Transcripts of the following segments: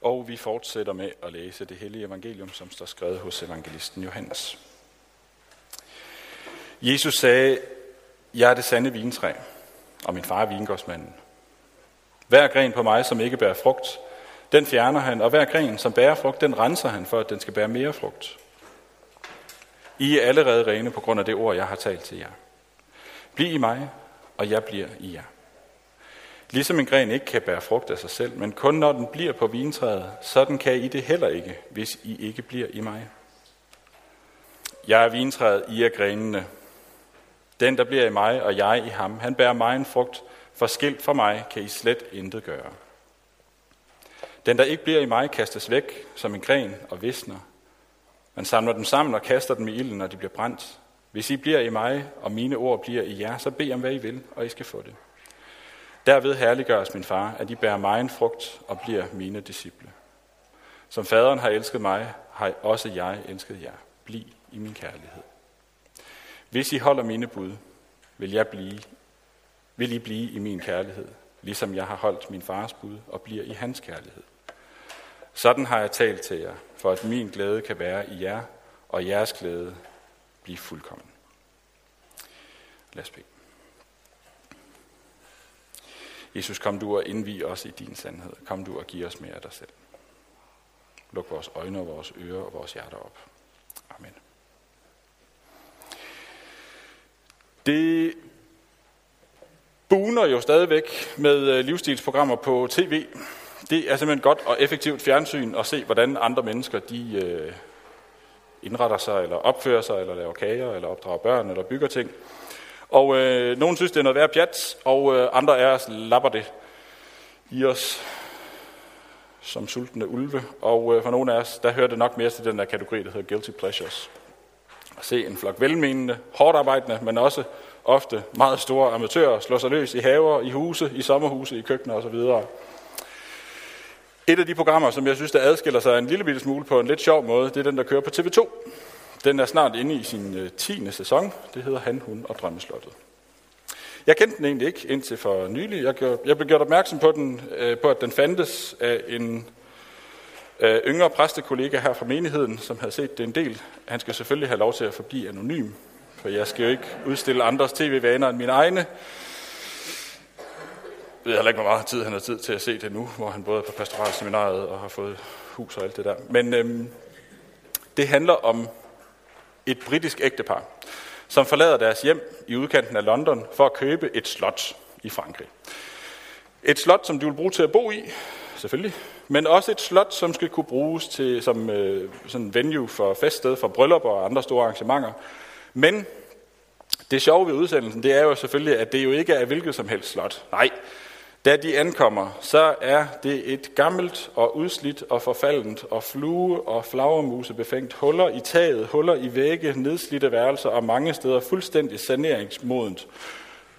Og vi fortsætter med at læse det hellige evangelium, som står skrevet hos evangelisten Johannes. Jesus sagde, jeg er det sande vintræ, og min far er vingårdsmanden. Hver gren på mig, som ikke bærer frugt, den fjerner han, og hver gren, som bærer frugt, den renser han, for at den skal bære mere frugt. I er allerede rene på grund af det ord, jeg har talt til jer. Bliv i mig, og jeg bliver i jer. Ligesom en gren ikke kan bære frugt af sig selv, men kun når den bliver på vintræet, sådan kan I det heller ikke, hvis I ikke bliver i mig. Jeg er vintræet, I er grenene. Den, der bliver i mig, og jeg i ham, han bærer mig en frugt, for skilt fra mig kan I slet intet gøre. Den, der ikke bliver i mig, kastes væk som en gren og visner. Man samler dem sammen og kaster dem i ilden, når de bliver brændt. Hvis I bliver i mig, og mine ord bliver i jer, så bed om, hvad I vil, og I skal få det. Derved herliggøres min far, at I bærer mig en frugt og bliver mine disciple. Som faderen har elsket mig, har også jeg elsket jer. Bliv i min kærlighed. Hvis I holder mine bud, vil, jeg blive, vil I blive i min kærlighed, ligesom jeg har holdt min fars bud og bliver i hans kærlighed. Sådan har jeg talt til jer, for at min glæde kan være i jer, og jeres glæde blive fuldkommen. Lad os bede. Jesus, kom du og indvig os i din sandhed. Kom du og giv os mere af dig selv. Luk vores øjne og vores ører og vores hjerter op. Amen. Det buner jo stadigvæk med øh, livsstilsprogrammer på tv. Det er simpelthen godt og effektivt fjernsyn at se, hvordan andre mennesker de øh, indretter sig, eller opfører sig, eller laver kager, eller opdrager børn, eller bygger ting. Og øh, nogen synes, det er noget værd pjat, og øh, andre af os lapper det i os som sultne ulve. Og øh, for nogle af os, der hører det nok mere til den der kategori, der hedder guilty pleasures. At se en flok velmenende, hårdt arbejdende, men også ofte meget store amatører slå sig løs i haver, i huse, i sommerhuse, i køkkener osv. Et af de programmer, som jeg synes, der adskiller sig en lille bitte smule på en lidt sjov måde, det er den, der kører på TV2. Den er snart inde i sin øh, 10. Sæson. Det hedder Han, Hun og Drømmeslottet. Jeg kendte den egentlig ikke indtil for nylig. Jeg, gjorde, jeg blev gjort opmærksom på, den, øh, på, at den fandtes af en øh, yngre præstekollega her fra menigheden, som havde set det en del. Han skal selvfølgelig have lov til at forblive anonym, for jeg skal jo ikke udstille andres tv-vaner end mine egne. Jeg ved heller ikke, hvor meget tid han har tid til at se det nu, hvor han både er på pastoralseminariet og har fået hus og alt det der. Men øhm, det handler om et britisk ægtepar, som forlader deres hjem i udkanten af London for at købe et slot i Frankrig. Et slot, som de vil bruge til at bo i, selvfølgelig, men også et slot, som skal kunne bruges til, som øh, sådan venue for feststed, for bryllupper og andre store arrangementer. Men det sjove ved udsendelsen, det er jo selvfølgelig, at det jo ikke er hvilket som helst slot. Nej, da de ankommer, så er det et gammelt og udslidt og forfaldent og flue og flagermuse befængt huller i taget, huller i vægge, nedslidte værelser og mange steder fuldstændig saneringsmodent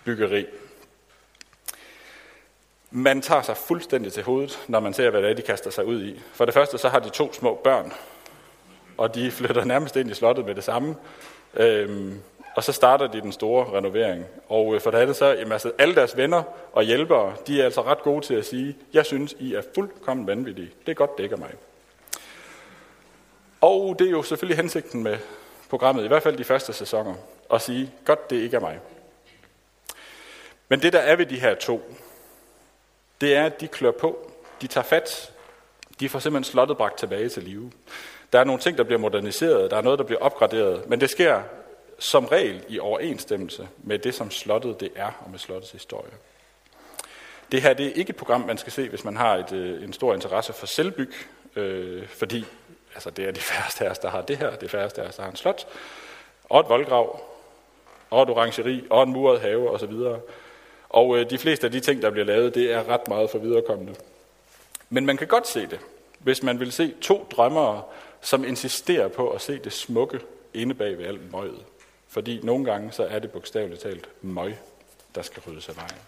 byggeri. Man tager sig fuldstændig til hovedet, når man ser, hvad det er, de kaster sig ud i. For det første, så har de to små børn, og de flytter nærmest ind i slottet med det samme. Øhm, og så starter de den store renovering. Og øh, for det andet så, jamen, altså, alle deres venner og hjælpere, de er altså ret gode til at sige, jeg synes, I er fuldkommen vanvittige. Det er godt, dækker mig. Og det er jo selvfølgelig hensigten med programmet, i hvert fald de første sæsoner, at sige, godt, det ikke er mig. Men det, der er ved de her to, det er, at de klør på, de tager fat, de får simpelthen slottet bragt tilbage til live. Der er nogle ting, der bliver moderniseret, der er noget, der bliver opgraderet, men det sker som regel i overensstemmelse med det, som slottet det er, og med slottets historie. Det her det er ikke et program, man skal se, hvis man har et, øh, en stor interesse for selvbyg, øh, fordi altså, det er de færreste af os, der har det her, det færreste af os, der har en slot, og et voldgrav, og et orangeri, og en muret have osv. Og øh, de fleste af de ting, der bliver lavet, det er ret meget for viderekommende. Men man kan godt se det, hvis man vil se to drømmere, som insisterer på at se det smukke inde bag ved alt møget. Fordi nogle gange så er det bogstaveligt talt møg, der skal ryddes af vejen.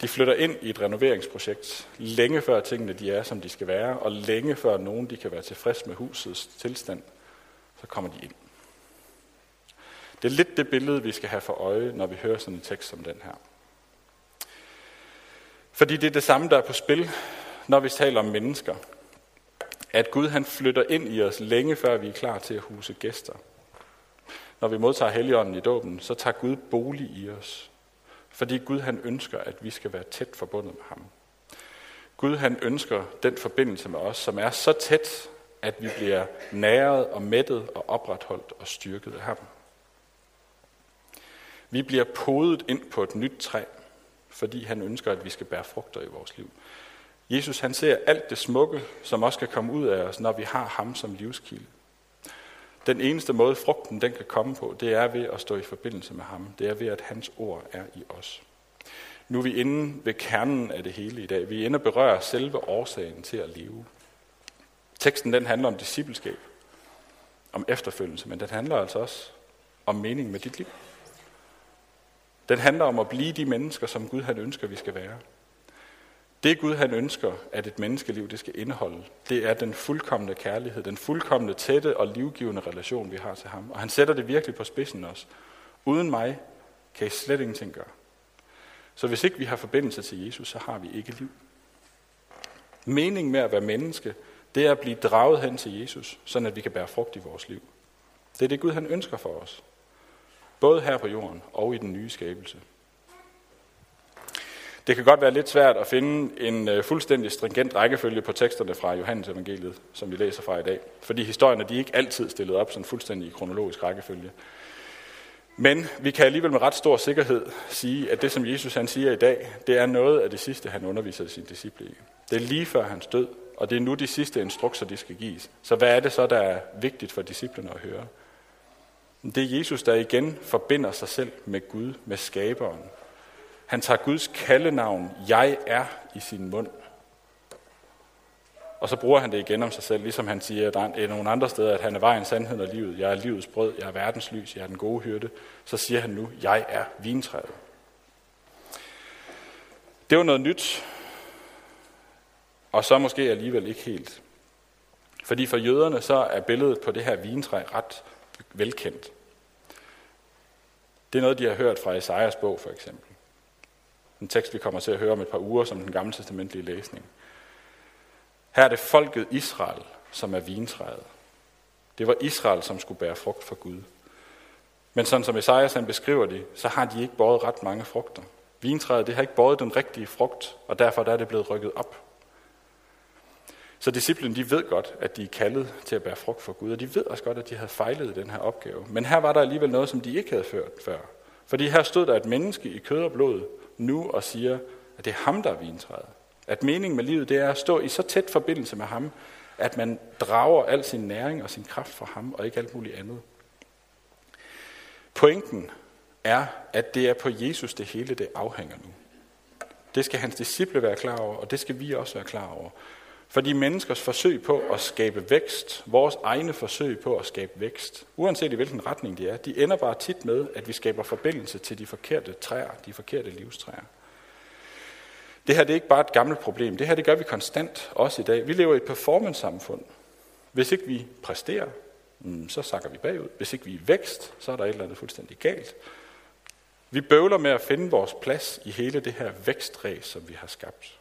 De flytter ind i et renoveringsprojekt længe før tingene de er, som de skal være, og længe før nogen de kan være tilfreds med husets tilstand, så kommer de ind. Det er lidt det billede, vi skal have for øje, når vi hører sådan en tekst som den her. Fordi det er det samme, der er på spil, når vi taler om mennesker, at Gud han flytter ind i os længe før vi er klar til at huse gæster. Når vi modtager Helligånden i dåben, så tager Gud bolig i os. Fordi Gud han ønsker, at vi skal være tæt forbundet med ham. Gud han ønsker den forbindelse med os, som er så tæt, at vi bliver næret og mættet og opretholdt og styrket af ham. Vi bliver podet ind på et nyt træ, fordi han ønsker, at vi skal bære frugter i vores liv. Jesus han ser alt det smukke, som også kan komme ud af os, når vi har ham som livskilde. Den eneste måde, frugten den kan komme på, det er ved at stå i forbindelse med ham. Det er ved, at hans ord er i os. Nu er vi inde ved kernen af det hele i dag. Vi er inde og berører selve årsagen til at leve. Teksten den handler om discipleskab, om efterfølgelse, men den handler altså også om mening med dit liv. Den handler om at blive de mennesker, som Gud han ønsker, vi skal være. Det Gud han ønsker, at et menneskeliv det skal indeholde, det er den fuldkommende kærlighed, den fuldkommende tætte og livgivende relation, vi har til ham. Og han sætter det virkelig på spidsen også. Uden mig kan I slet ingenting gøre. Så hvis ikke vi har forbindelse til Jesus, så har vi ikke liv. Meningen med at være menneske, det er at blive draget hen til Jesus, så at vi kan bære frugt i vores liv. Det er det Gud han ønsker for os. Både her på jorden og i den nye skabelse. Det kan godt være lidt svært at finde en øh, fuldstændig stringent rækkefølge på teksterne fra Johannes evangeliet, som vi læser fra i dag. Fordi historierne de er ikke altid stillet op sådan fuldstændig i kronologisk rækkefølge. Men vi kan alligevel med ret stor sikkerhed sige, at det, som Jesus han siger i dag, det er noget af det sidste, han underviser sine disciple i. Det er lige før hans død, og det er nu de sidste instrukser, de skal gives. Så hvad er det så, der er vigtigt for disciplene at høre? Det er Jesus, der igen forbinder sig selv med Gud, med skaberen, han tager Guds kaldenavn, jeg er, i sin mund. Og så bruger han det igen om sig selv, ligesom han siger at er nogle andre steder, at han er vejen, sandheden og livet. Jeg er livets brød, jeg er verdens lys, jeg er den gode hyrde. Så siger han nu, jeg er vintræet. Det var noget nyt, og så måske alligevel ikke helt. Fordi for jøderne så er billedet på det her vintræ ret velkendt. Det er noget, de har hørt fra Esajas bog for eksempel. En tekst, vi kommer til at høre om et par uger, som den gamle testamentlige læsning. Her er det folket Israel, som er vintræet. Det var Israel, som skulle bære frugt for Gud. Men sådan som Esajas han beskriver det, så har de ikke båret ret mange frugter. Vintræet det har ikke båret den rigtige frugt, og derfor er det blevet rykket op. Så disciplen de ved godt, at de er kaldet til at bære frugt for Gud, og de ved også godt, at de havde fejlet i den her opgave. Men her var der alligevel noget, som de ikke havde ført før. Fordi her stod der et menneske i kød og blod, nu og siger, at det er ham, der er vintræet. At meningen med livet, det er at stå i så tæt forbindelse med ham, at man drager al sin næring og sin kraft fra ham, og ikke alt muligt andet. Pointen er, at det er på Jesus, det hele det afhænger nu. Det skal hans disciple være klar over, og det skal vi også være klar over. Fordi menneskers forsøg på at skabe vækst, vores egne forsøg på at skabe vækst, uanset i hvilken retning de er, de ender bare tit med, at vi skaber forbindelse til de forkerte træer, de forkerte livstræer. Det her det er ikke bare et gammelt problem. Det her det gør vi konstant, også i dag. Vi lever i et performance-samfund. Hvis ikke vi præsterer, mm, så sakker vi bagud. Hvis ikke vi er i vækst, så er der et eller andet fuldstændig galt. Vi bøvler med at finde vores plads i hele det her vækstræs, som vi har skabt.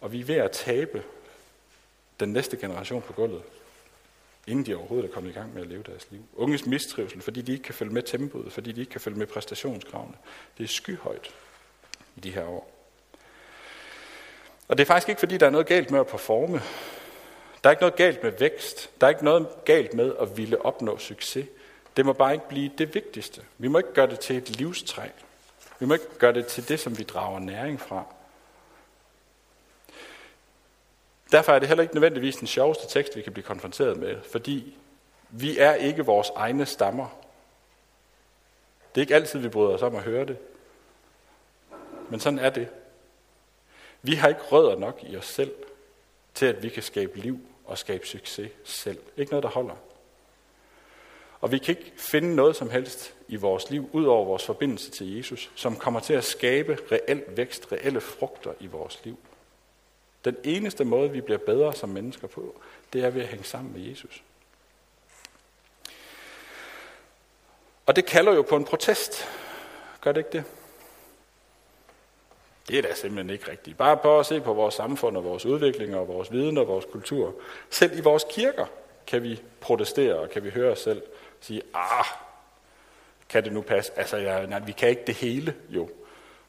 Og vi er ved at tabe den næste generation på gulvet, inden de overhovedet er kommet i gang med at leve deres liv. Unges mistrivsel, fordi de ikke kan følge med tempoet, fordi de ikke kan følge med præstationskravene. Det er skyhøjt i de her år. Og det er faktisk ikke, fordi der er noget galt med at performe. Der er ikke noget galt med vækst. Der er ikke noget galt med at ville opnå succes. Det må bare ikke blive det vigtigste. Vi må ikke gøre det til et livstræ. Vi må ikke gøre det til det, som vi drager næring fra. Derfor er det heller ikke nødvendigvis den sjoveste tekst, vi kan blive konfronteret med, fordi vi er ikke vores egne stammer. Det er ikke altid, vi bryder os om at høre det. Men sådan er det. Vi har ikke rødder nok i os selv, til at vi kan skabe liv og skabe succes selv. Ikke noget, der holder. Og vi kan ikke finde noget som helst i vores liv, ud over vores forbindelse til Jesus, som kommer til at skabe reel vækst, reelle frugter i vores liv. Den eneste måde, vi bliver bedre som mennesker på, det er ved at hænge sammen med Jesus. Og det kalder jo på en protest. Gør det ikke det? Det er da simpelthen ikke rigtigt. Bare på at se på vores samfund og vores udvikling og vores viden og vores kultur. Selv i vores kirker kan vi protestere og kan vi høre os selv sige, ah, kan det nu passe? Altså, ja, nej, vi kan ikke det hele, jo.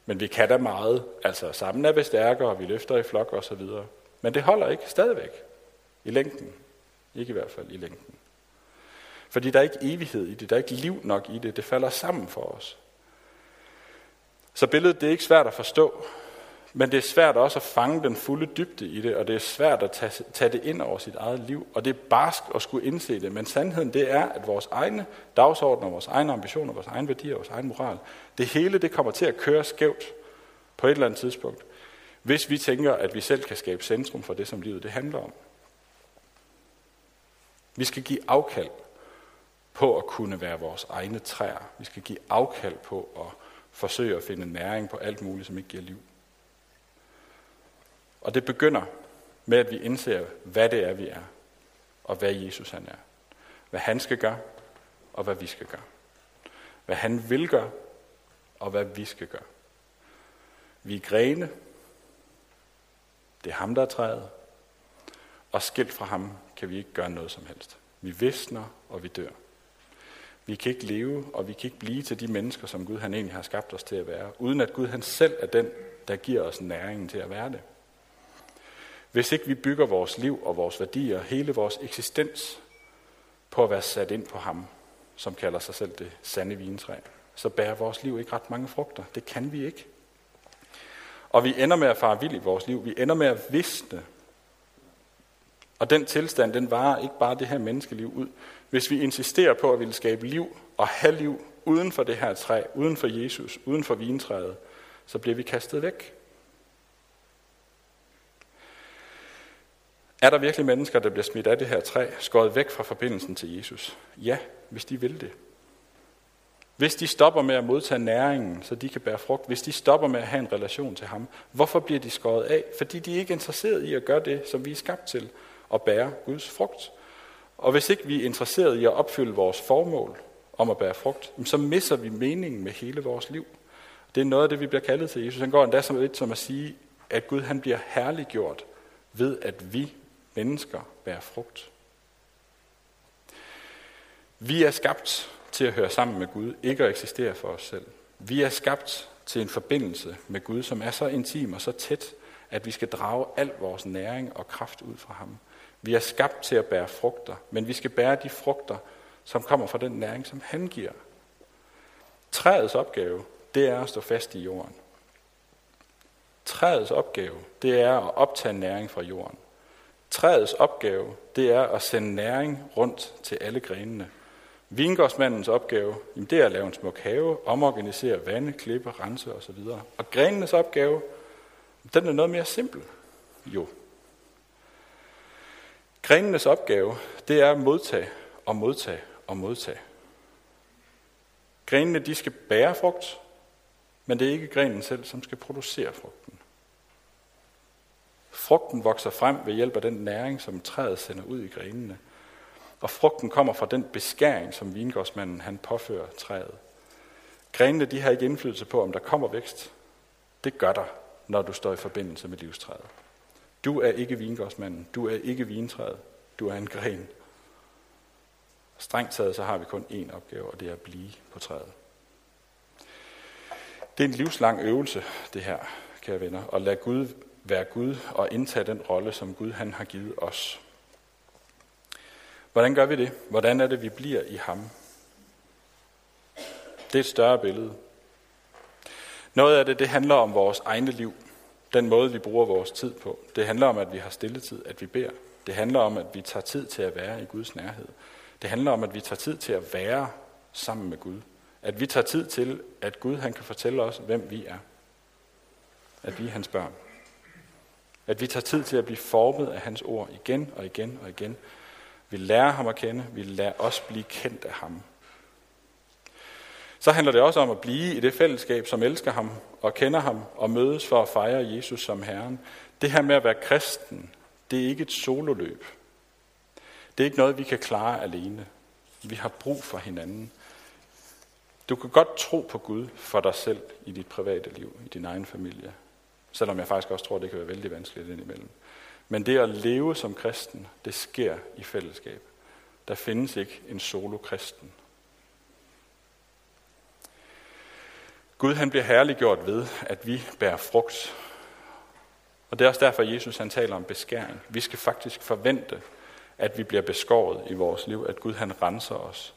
Men vi kan da meget. Altså, sammen er vi stærkere, vi løfter i flok og så videre. Men det holder ikke stadigvæk. I længden. Ikke i hvert fald i længden. Fordi der er ikke evighed i det, der er ikke liv nok i det, det falder sammen for os. Så billedet det er ikke svært at forstå, men det er svært også at fange den fulde dybde i det, og det er svært at tage, tage det ind over sit eget liv, og det er barsk at skulle indse det. Men sandheden det er, at vores egne dagsordner, vores egne ambitioner, vores egne værdier, vores egen moral, det hele det kommer til at køre skævt på et eller andet tidspunkt, hvis vi tænker, at vi selv kan skabe centrum for det, som livet det handler om. Vi skal give afkald på at kunne være vores egne træer. Vi skal give afkald på at forsøge at finde næring på alt muligt, som ikke giver liv. Og det begynder med, at vi indser, hvad det er, vi er, og hvad Jesus han er. Hvad han skal gøre, og hvad vi skal gøre. Hvad han vil gøre, og hvad vi skal gøre. Vi er grene. Det er ham, der er træet. Og skilt fra ham kan vi ikke gøre noget som helst. Vi visner, og vi dør. Vi kan ikke leve, og vi kan ikke blive til de mennesker, som Gud han egentlig har skabt os til at være, uden at Gud han selv er den, der giver os næringen til at være det. Hvis ikke vi bygger vores liv og vores værdier, hele vores eksistens, på at være sat ind på ham, som kalder sig selv det sande vintræ, så bærer vores liv ikke ret mange frugter. Det kan vi ikke. Og vi ender med at fare vild i vores liv. Vi ender med at visne. Og den tilstand, den varer ikke bare det her menneskeliv ud. Hvis vi insisterer på at ville skabe liv og have liv uden for det her træ, uden for Jesus, uden for vintræet, så bliver vi kastet væk. Er der virkelig mennesker, der bliver smidt af det her træ, skåret væk fra forbindelsen til Jesus? Ja, hvis de vil det. Hvis de stopper med at modtage næringen, så de kan bære frugt, hvis de stopper med at have en relation til ham, hvorfor bliver de skåret af? Fordi de er ikke interesseret i at gøre det, som vi er skabt til, at bære Guds frugt. Og hvis ikke vi er interesseret i at opfylde vores formål om at bære frugt, så misser vi meningen med hele vores liv. Det er noget af det, vi bliver kaldet til. Jesus han går endda som lidt som at sige, at Gud han bliver herliggjort ved, at vi mennesker bærer frugt. Vi er skabt til at høre sammen med Gud, ikke at eksistere for os selv. Vi er skabt til en forbindelse med Gud, som er så intim og så tæt, at vi skal drage al vores næring og kraft ud fra ham. Vi er skabt til at bære frugter, men vi skal bære de frugter, som kommer fra den næring, som han giver. Træets opgave, det er at stå fast i jorden. Træets opgave, det er at optage næring fra jorden. Træets opgave, det er at sende næring rundt til alle grenene. Vingårdsmandens opgave, jamen det er at lave en smuk have, omorganisere vande, klippe, rense osv. Og grenenes opgave, den er noget mere simpel. Jo. Grenenes opgave, det er at modtage og modtage og modtage. Grenene, de skal bære frugt, men det er ikke grenen selv, som skal producere frugt. Frugten vokser frem ved hjælp af den næring, som træet sender ud i grenene. Og frugten kommer fra den beskæring, som vingårdsmanden han påfører træet. Grenene de har ikke indflydelse på, om der kommer vækst. Det gør der, når du står i forbindelse med livstræet. Du er ikke vingårdsmanden, du er ikke vintræet, du er en gren. Strengt taget så har vi kun én opgave, og det er at blive på træet. Det er en livslang øvelse, det her, kære venner, at lade Gud være Gud og indtage den rolle, som Gud han har givet os. Hvordan gør vi det? Hvordan er det, vi bliver i ham? Det er et større billede. Noget af det, det handler om vores egne liv. Den måde, vi bruger vores tid på. Det handler om, at vi har stilletid, at vi beder. Det handler om, at vi tager tid til at være i Guds nærhed. Det handler om, at vi tager tid til at være sammen med Gud. At vi tager tid til, at Gud han kan fortælle os, hvem vi er. At vi er hans børn. At vi tager tid til at blive formet af hans ord igen og igen og igen. Vi lærer ham at kende, vi lærer os blive kendt af ham. Så handler det også om at blive i det fællesskab, som elsker ham og kender ham og mødes for at fejre Jesus som Herren. Det her med at være kristen, det er ikke et sololøb. Det er ikke noget, vi kan klare alene. Vi har brug for hinanden. Du kan godt tro på Gud for dig selv i dit private liv, i din egen familie. Selvom jeg faktisk også tror, det kan være vældig vanskeligt indimellem. Men det at leve som kristen, det sker i fællesskab. Der findes ikke en solo-kristen. Gud han bliver herliggjort ved, at vi bærer frugt. Og det er også derfor, at Jesus han taler om beskæring. Vi skal faktisk forvente, at vi bliver beskåret i vores liv, at Gud han renser os.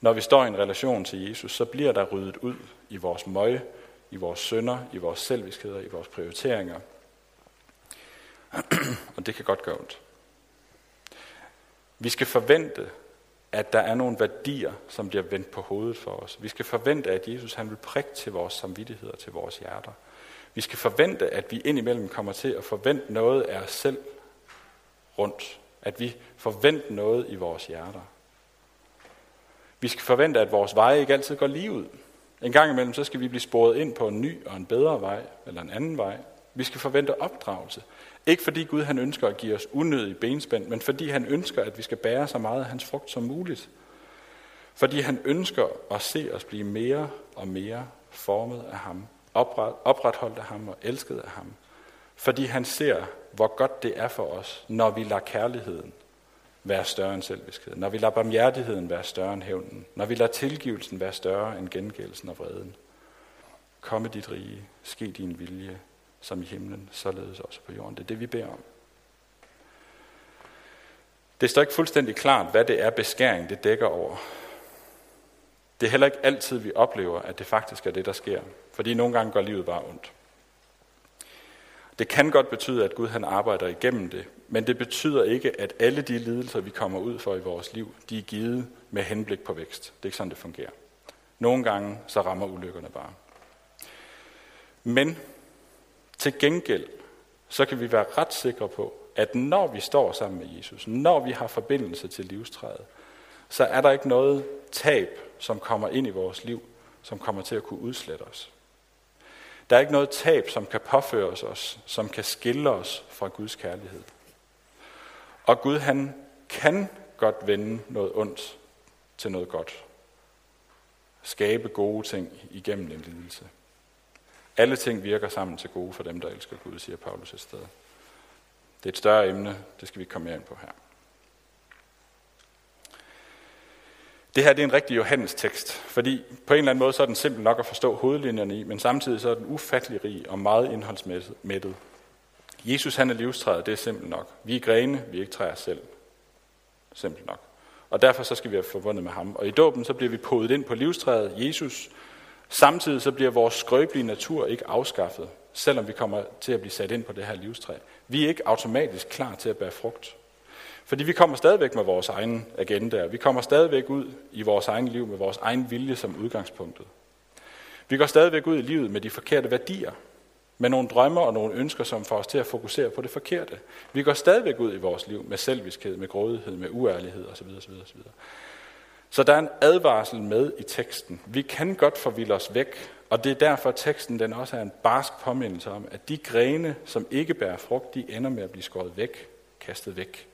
Når vi står i en relation til Jesus, så bliver der ryddet ud i vores møje, i vores sønder, i vores selviskheder, i vores prioriteringer. Og det kan godt gøre ondt. Vi skal forvente, at der er nogle værdier, som bliver vendt på hovedet for os. Vi skal forvente, at Jesus han vil prikke til vores samvittighed og til vores hjerter. Vi skal forvente, at vi indimellem kommer til at forvente noget af os selv rundt. At vi forventer noget i vores hjerter. Vi skal forvente, at vores veje ikke altid går lige ud. En gang imellem, så skal vi blive sporet ind på en ny og en bedre vej, eller en anden vej. Vi skal forvente opdragelse. Ikke fordi Gud han ønsker at give os unødig benspænd, men fordi han ønsker, at vi skal bære så meget af hans frugt som muligt. Fordi han ønsker at se os blive mere og mere formet af ham, opretholdt af ham og elsket af ham. Fordi han ser, hvor godt det er for os, når vi lader kærligheden være større end selviskhed, når vi lader barmhjertigheden være større end hævnen, når vi lader tilgivelsen være større end gengældelsen og vreden. Komme dit rige, ske din vilje, som i himlen, således også på jorden. Det er det, vi beder om. Det står ikke fuldstændig klart, hvad det er, beskæring det dækker over. Det er heller ikke altid, vi oplever, at det faktisk er det, der sker. Fordi nogle gange går livet bare ondt. Det kan godt betyde, at Gud han arbejder igennem det, men det betyder ikke, at alle de lidelser, vi kommer ud for i vores liv, de er givet med henblik på vækst. Det er ikke sådan, det fungerer. Nogle gange så rammer ulykkerne bare. Men til gengæld, så kan vi være ret sikre på, at når vi står sammen med Jesus, når vi har forbindelse til livstræet, så er der ikke noget tab, som kommer ind i vores liv, som kommer til at kunne udslette os. Der er ikke noget tab, som kan påføres os, som kan skille os fra Guds kærlighed. Og Gud, han kan godt vende noget ondt til noget godt. Skabe gode ting igennem en lidelse. Alle ting virker sammen til gode for dem, der elsker Gud, siger Paulus et sted. Det er et større emne, det skal vi komme mere ind på her. Det her det er en rigtig Johannes tekst, fordi på en eller anden måde så er den simpel nok at forstå hovedlinjerne i, men samtidig så er den ufattelig rig og meget indholdsmættet. Jesus han er livstræet, det er simpelt nok. Vi er grene, vi er ikke træer selv. Simpelt nok. Og derfor så skal vi være forbundet med ham. Og i dåben så bliver vi podet ind på livstræet, Jesus. Samtidig så bliver vores skrøbelige natur ikke afskaffet, selvom vi kommer til at blive sat ind på det her livstræ. Vi er ikke automatisk klar til at bære frugt. Fordi vi kommer stadigvæk med vores egen agenda. Vi kommer stadigvæk ud i vores egen liv med vores egen vilje som udgangspunktet. Vi går stadigvæk ud i livet med de forkerte værdier. Med nogle drømmer og nogle ønsker, som får os til at fokusere på det forkerte. Vi går stadigvæk ud i vores liv med selviskhed, med grådighed, med uærlighed osv. osv., osv. Så der er en advarsel med i teksten. Vi kan godt forvilde os væk, og det er derfor, at teksten den også er en barsk påmindelse om, at de grene, som ikke bærer frugt, de ender med at blive skåret væk, kastet væk.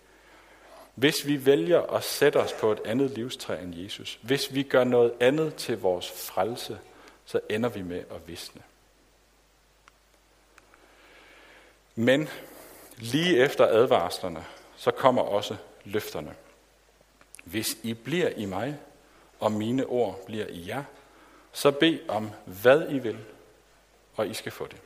Hvis vi vælger at sætte os på et andet livstræ end Jesus, hvis vi gør noget andet til vores frelse, så ender vi med at visne. Men lige efter advarslerne, så kommer også løfterne. Hvis I bliver i mig, og mine ord bliver i jer, så bed om, hvad I vil, og I skal få det.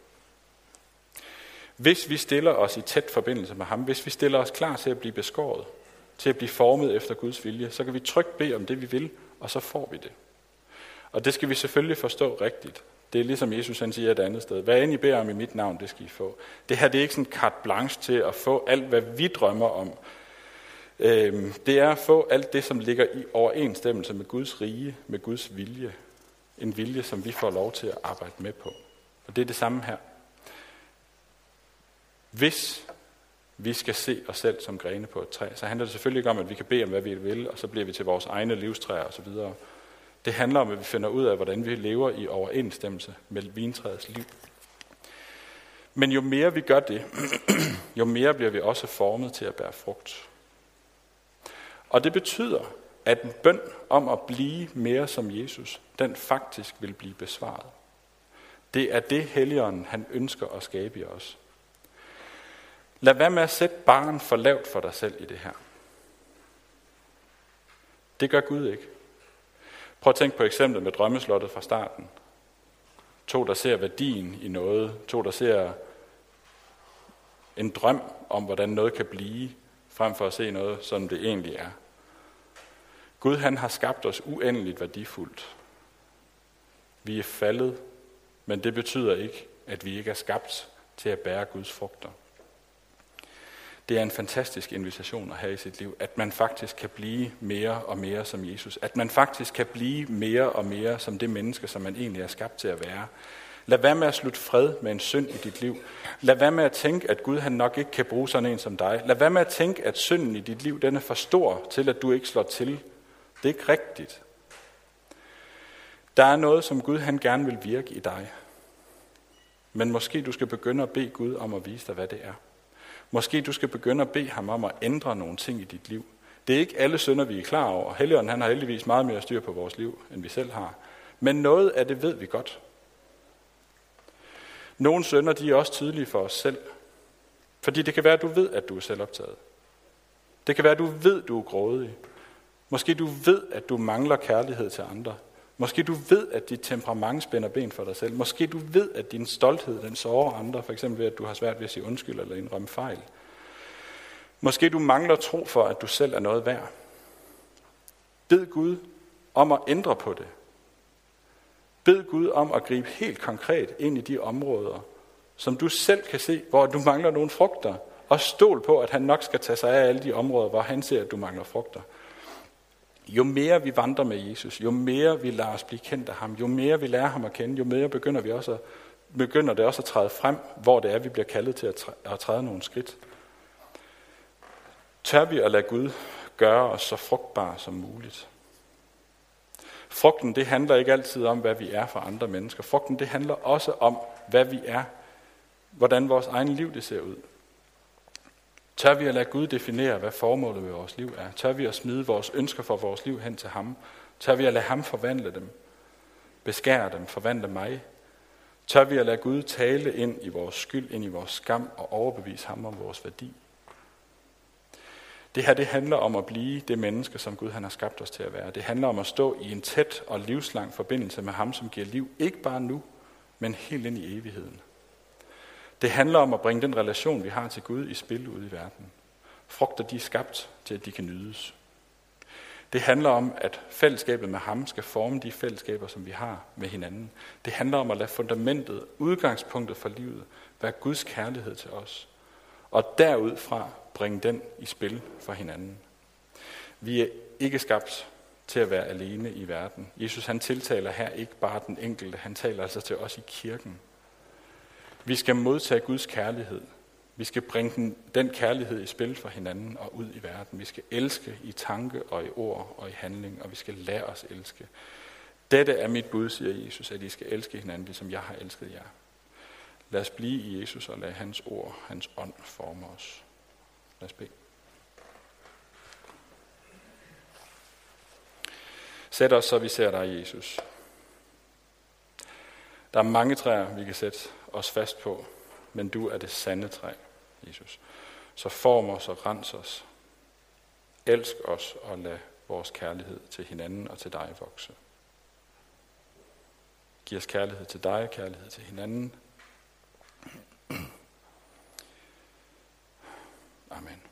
Hvis vi stiller os i tæt forbindelse med ham, hvis vi stiller os klar til at blive beskåret, til at blive formet efter Guds vilje, så kan vi trygt bede om det, vi vil, og så får vi det. Og det skal vi selvfølgelig forstå rigtigt. Det er ligesom Jesus han siger et andet sted. Hvad end I beder om i mit navn, det skal I få. Det her det er ikke sådan carte blanche til at få alt, hvad vi drømmer om. Øhm, det er at få alt det, som ligger i overensstemmelse med Guds rige, med Guds vilje. En vilje, som vi får lov til at arbejde med på. Og det er det samme her. Hvis vi skal se os selv som grene på et træ, så handler det selvfølgelig ikke om, at vi kan bede om, hvad vi vil, og så bliver vi til vores egne livstræer osv. Det handler om, at vi finder ud af, hvordan vi lever i overensstemmelse med vintræets liv. Men jo mere vi gør det, jo mere bliver vi også formet til at bære frugt. Og det betyder, at en bøn om at blive mere som Jesus, den faktisk vil blive besvaret. Det er det, Helligånden han ønsker at skabe i os. Lad være med at sætte barn for lavt for dig selv i det her. Det gør Gud ikke. Prøv at tænke på eksemplet med drømmeslottet fra starten. To, der ser værdien i noget. To, der ser en drøm om, hvordan noget kan blive, frem for at se noget, som det egentlig er. Gud han har skabt os uendeligt værdifuldt. Vi er faldet, men det betyder ikke, at vi ikke er skabt til at bære Guds frugter. Det er en fantastisk invitation at have i sit liv, at man faktisk kan blive mere og mere som Jesus. At man faktisk kan blive mere og mere som det menneske, som man egentlig er skabt til at være. Lad være med at slutte fred med en synd i dit liv. Lad være med at tænke, at Gud han nok ikke kan bruge sådan en som dig. Lad være med at tænke, at synden i dit liv den er for stor til, at du ikke slår til. Det er ikke rigtigt. Der er noget, som Gud han gerne vil virke i dig. Men måske du skal begynde at bede Gud om at vise dig, hvad det er. Måske du skal begynde at bede ham om at ændre nogle ting i dit liv. Det er ikke alle synder, vi er klar over. Helligånden han har heldigvis meget mere styr på vores liv, end vi selv har. Men noget af det ved vi godt. Nogle synder, de er også tydelige for os selv. Fordi det kan være, at du ved, at du er selvoptaget. Det kan være, at du ved, at du er grådig. Måske du ved, at du mangler kærlighed til andre. Måske du ved, at dit temperament spænder ben for dig selv. Måske du ved, at din stolthed den sårer andre, for eksempel ved, at du har svært ved at sige undskyld eller indrømme fejl. Måske du mangler tro for, at du selv er noget værd. Bed Gud om at ændre på det. Bed Gud om at gribe helt konkret ind i de områder, som du selv kan se, hvor du mangler nogle frugter. Og stol på, at han nok skal tage sig af alle de områder, hvor han ser, at du mangler frugter. Jo mere vi vandrer med Jesus, jo mere vi lader os blive kendt af ham, jo mere vi lærer ham at kende, jo mere begynder, vi også at, begynder det også at træde frem, hvor det er, vi bliver kaldet til at træde, at træde nogle skridt. Tør vi at lade Gud gøre os så frugtbare som muligt? Frugten, det handler ikke altid om, hvad vi er for andre mennesker. Frugten, det handler også om, hvad vi er, hvordan vores egen liv det ser ud. Tør vi at lade Gud definere, hvad formålet med vores liv er? Tør vi at smide vores ønsker for vores liv hen til ham? Tør vi at lade ham forvandle dem? Beskære dem, forvandle mig? Tør vi at lade Gud tale ind i vores skyld, ind i vores skam og overbevise ham om vores værdi? Det her det handler om at blive det menneske, som Gud han har skabt os til at være. Det handler om at stå i en tæt og livslang forbindelse med ham, som giver liv, ikke bare nu, men helt ind i evigheden. Det handler om at bringe den relation, vi har til Gud, i spil ude i verden. Frugter de er skabt til, at de kan nydes. Det handler om, at fællesskabet med ham skal forme de fællesskaber, som vi har med hinanden. Det handler om at lade fundamentet, udgangspunktet for livet, være Guds kærlighed til os. Og derudfra bringe den i spil for hinanden. Vi er ikke skabt til at være alene i verden. Jesus han tiltaler her ikke bare den enkelte, han taler altså til os i kirken. Vi skal modtage Guds kærlighed. Vi skal bringe den, den kærlighed i spil for hinanden og ud i verden. Vi skal elske i tanke og i ord og i handling, og vi skal lære os elske. Dette er mit bud, siger Jesus, at I skal elske hinanden, ligesom jeg har elsket jer. Lad os blive i Jesus og lade hans ord, hans ånd forme os. Lad os bede. Sæt os, så vi ser dig, Jesus. Der er mange træer, vi kan sætte os fast på, men du er det sande træ, Jesus. Så form os og rens os. Elsk os og lad vores kærlighed til hinanden og til dig vokse. Giv os kærlighed til dig, kærlighed til hinanden. Amen.